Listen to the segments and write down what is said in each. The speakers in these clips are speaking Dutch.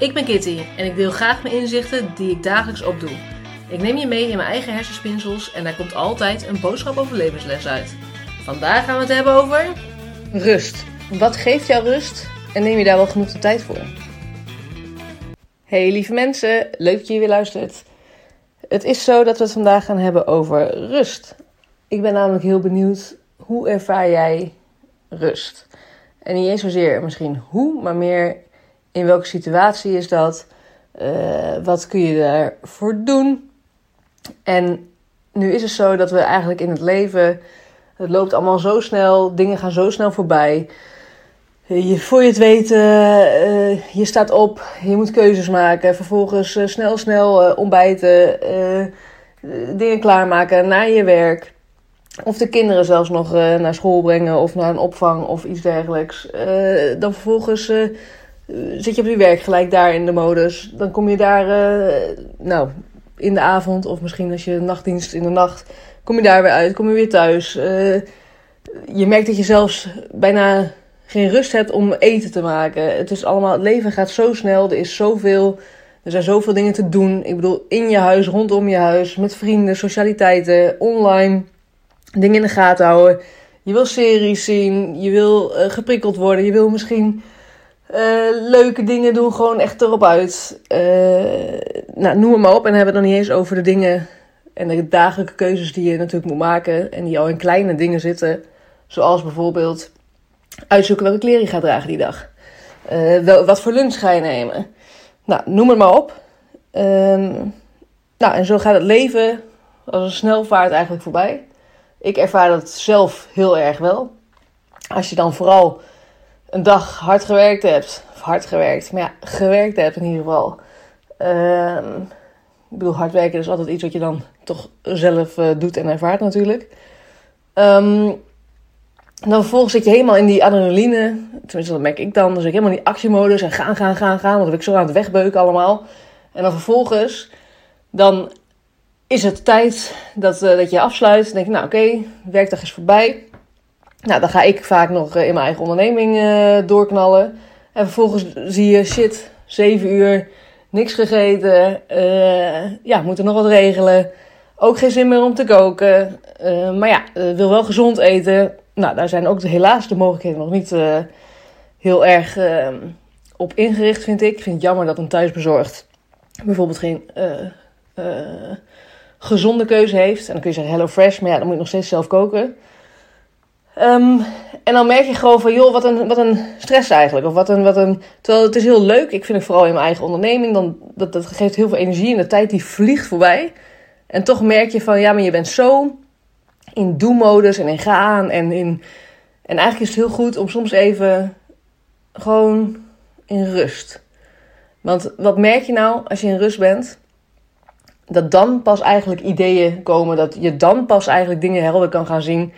Ik ben Kitty en ik deel graag mijn inzichten die ik dagelijks opdoe. Ik neem je mee in mijn eigen hersenspinsels en daar komt altijd een boodschap over levensles uit. Vandaag gaan we het hebben over. Rust. Wat geeft jou rust en neem je daar wel genoeg de tijd voor? Hey lieve mensen, leuk dat je weer luistert. Het is zo dat we het vandaag gaan hebben over rust. Ik ben namelijk heel benieuwd, hoe ervaar jij rust? En niet eens zozeer misschien hoe, maar meer in welke situatie is dat? Uh, wat kun je daarvoor doen? En nu is het zo dat we eigenlijk in het leven, het loopt allemaal zo snel, dingen gaan zo snel voorbij. Je, voor je het weet, uh, je staat op, je moet keuzes maken. Vervolgens snel, snel ontbijten, dingen klaarmaken naar je werk. Of de kinderen zelfs nog naar school brengen of naar een opvang of iets dergelijks. dan vervolgens zit je op je werk gelijk daar in de modus. Dan kom je daar, nou, in de avond of misschien als je nachtdienst in de nacht, kom je daar weer uit, kom je weer thuis. je merkt dat je zelfs bijna geen rust hebt om eten te maken. Het is allemaal, het leven gaat zo snel, er is zoveel, er zijn zoveel dingen te doen. Ik bedoel, in je huis, rondom je huis, met vrienden, socialiteiten, online, dingen in de gaten houden. Je wil series zien, je wil geprikkeld worden, je wil misschien uh, leuke dingen doen, gewoon echt erop uit. Uh, nou, noem maar op en hebben we het nog niet eens over de dingen en de dagelijke keuzes die je natuurlijk moet maken en die al in kleine dingen zitten. Zoals bijvoorbeeld uitzoeken welke kleren je gaat dragen die dag. Uh, wel, wat voor lunch ga je nemen? Nou, noem het maar op. Um, nou, en zo gaat het leven als een snelvaart eigenlijk voorbij. Ik ervaar dat zelf heel erg wel. Als je dan vooral een dag hard gewerkt hebt, of hard gewerkt, maar ja, gewerkt hebt in ieder geval. Uh, ik bedoel, hard werken is altijd iets wat je dan toch zelf uh, doet en ervaart natuurlijk. En dan vervolgens zit je helemaal in die adrenaline. Tenminste, dat merk ik dan. Zit ik helemaal in die actiemodus en gaan, gaan, gaan, gaan. Want dan ik zo aan het wegbeuken allemaal. En dan vervolgens, dan is het tijd dat, uh, dat je afsluit. Dan denk je, nou oké, werkdag is voorbij. Nou, dan ga ik vaak nog uh, in mijn eigen onderneming uh, doorknallen. En vervolgens zie je, shit, zeven uur, niks gegeten. ja, moeten nog wat regelen. Ook geen zin meer om te koken. maar ja, wil wel gezond eten nou, daar zijn ook helaas de mogelijkheden nog niet uh, heel erg uh, op ingericht, vind ik. Ik vind het jammer dat een thuisbezorgd bijvoorbeeld geen uh, gezonde keuze heeft. En dan kun je zeggen Hello Fresh, maar ja, dan moet je nog steeds zelf koken. Um, en dan merk je gewoon van, joh, wat een, wat een stress eigenlijk. Of wat een, wat een... Terwijl het is heel leuk. Ik vind het vooral in mijn eigen onderneming. Dan, dat, dat geeft heel veel energie en de tijd die vliegt voorbij. En toch merk je van, ja, maar je bent zo in do-modus en in gaan. En, in, en eigenlijk is het heel goed om soms even gewoon in rust. Want wat merk je nou als je in rust bent? Dat dan pas eigenlijk ideeën komen. Dat je dan pas eigenlijk dingen helder kan gaan zien.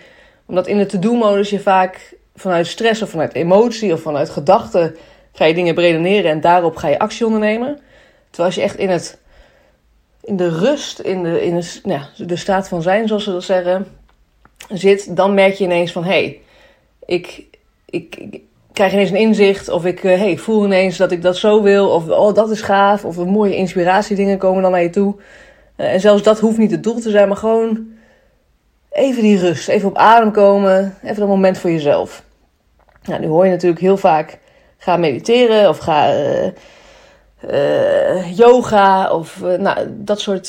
Omdat in de to-do-modus je vaak vanuit stress of vanuit emotie of vanuit gedachten ga je dingen bredeneren en daarop ga je actie ondernemen. Terwijl als je echt in, het, in de rust, in, de, in de, nou, de staat van zijn, zoals ze dat zeggen, zit, dan merk je ineens van hé, hey, ik, ik, krijg ineens een inzicht. Of ik uh, hey, voel ineens dat ik dat zo wil. Of oh, dat is gaaf. Of een mooie inspiratiedingen komen dan naar je toe. Uh, en zelfs dat hoeft niet het doel te zijn, maar gewoon even die rust. Even op adem komen. Even dat moment voor jezelf. Nou, nu hoor je natuurlijk heel vaak: ga mediteren of ga uh, yoga of nou, dat soort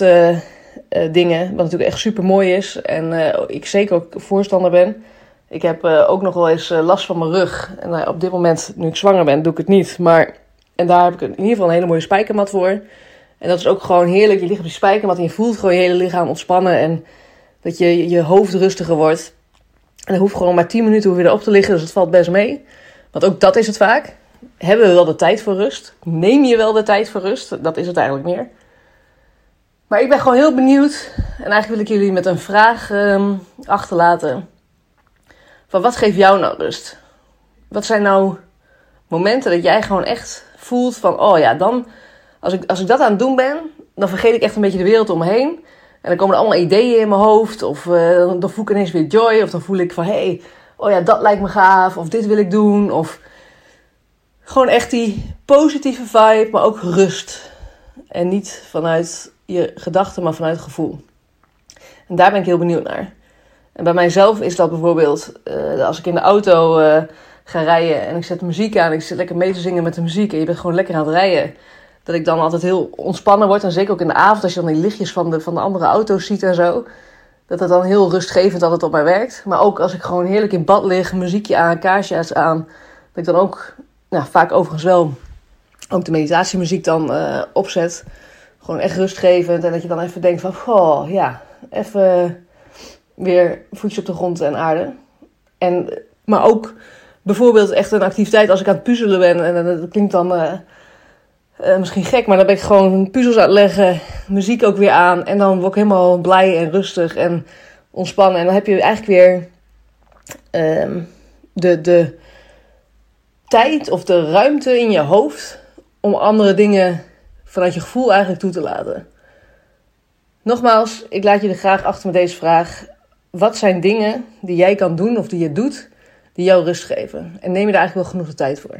dingen. Wat natuurlijk echt super mooi is. En ik zeker ook voorstander ben. Ik heb ook nog wel eens last van mijn rug. En op dit moment, nu ik zwanger ben, doe ik het niet. Maar, en daar heb ik in ieder geval een hele mooie spijkermat voor. En dat is ook gewoon heerlijk. Je ligt op die spijkermat en je voelt gewoon je hele lichaam ontspannen. En dat je, je hoofd rustiger wordt. En dan hoeft gewoon maar 10 minuten hoef je erop te liggen. Dus het valt best mee. Want ook dat is het vaak. Hebben we wel de tijd voor rust? Neem je wel de tijd voor rust? Dat is het eigenlijk meer. Maar ik ben gewoon heel benieuwd. En eigenlijk wil ik jullie met een vraag um, achterlaten. Van wat geeft jou nou rust? Wat zijn nou momenten dat jij gewoon echt voelt van... Oh ja, dan... Als ik, als ik dat aan het doen ben, dan vergeet ik echt een beetje de wereld om me heen. En dan komen er allemaal ideeën in mijn hoofd. Of uh, dan voel ik ineens weer joy. Of dan voel ik van... Hey, oh ja, dat lijkt me gaaf. Of dit wil ik doen. Of gewoon echt die positieve vibe, maar ook rust. En niet vanuit je gedachten, maar vanuit het gevoel. En daar ben ik heel benieuwd naar. En bij mijzelf is dat bijvoorbeeld uh, als ik in de auto uh, ga rijden en ik zet muziek aan, ik zit lekker mee te zingen met de muziek en je bent gewoon lekker aan het rijden. Dat ik dan altijd heel ontspannen word. En zeker ook in de avond, als je dan die lichtjes van de, van de andere auto's ziet en zo. Dat het dan heel rustgevend altijd op mij werkt. Maar ook als ik gewoon heerlijk in bad lig, muziekje aan, kaarsjes aan. Dat ik dan ook, nou, vaak overigens wel, ook de meditatiemuziek dan uh, opzet. Gewoon echt rustgevend. En dat je dan even denkt van, oh ja, even weer voetjes op de grond en aarde. En, maar ook bijvoorbeeld echt een activiteit als ik aan het puzzelen ben. En dat klinkt dan uh, uh, misschien gek, maar dan ben ik gewoon puzzels aan het leggen. Muziek ook weer aan. En dan word ik helemaal blij en rustig en ontspannen. En dan heb je eigenlijk weer uh, de, de tijd of de ruimte in je hoofd om andere dingen vanuit je gevoel eigenlijk toe te laten. Nogmaals, ik laat je er graag achter met deze vraag. Wat zijn dingen die jij kan doen of die je doet die jou rust geven? En neem je daar eigenlijk wel genoeg de tijd voor?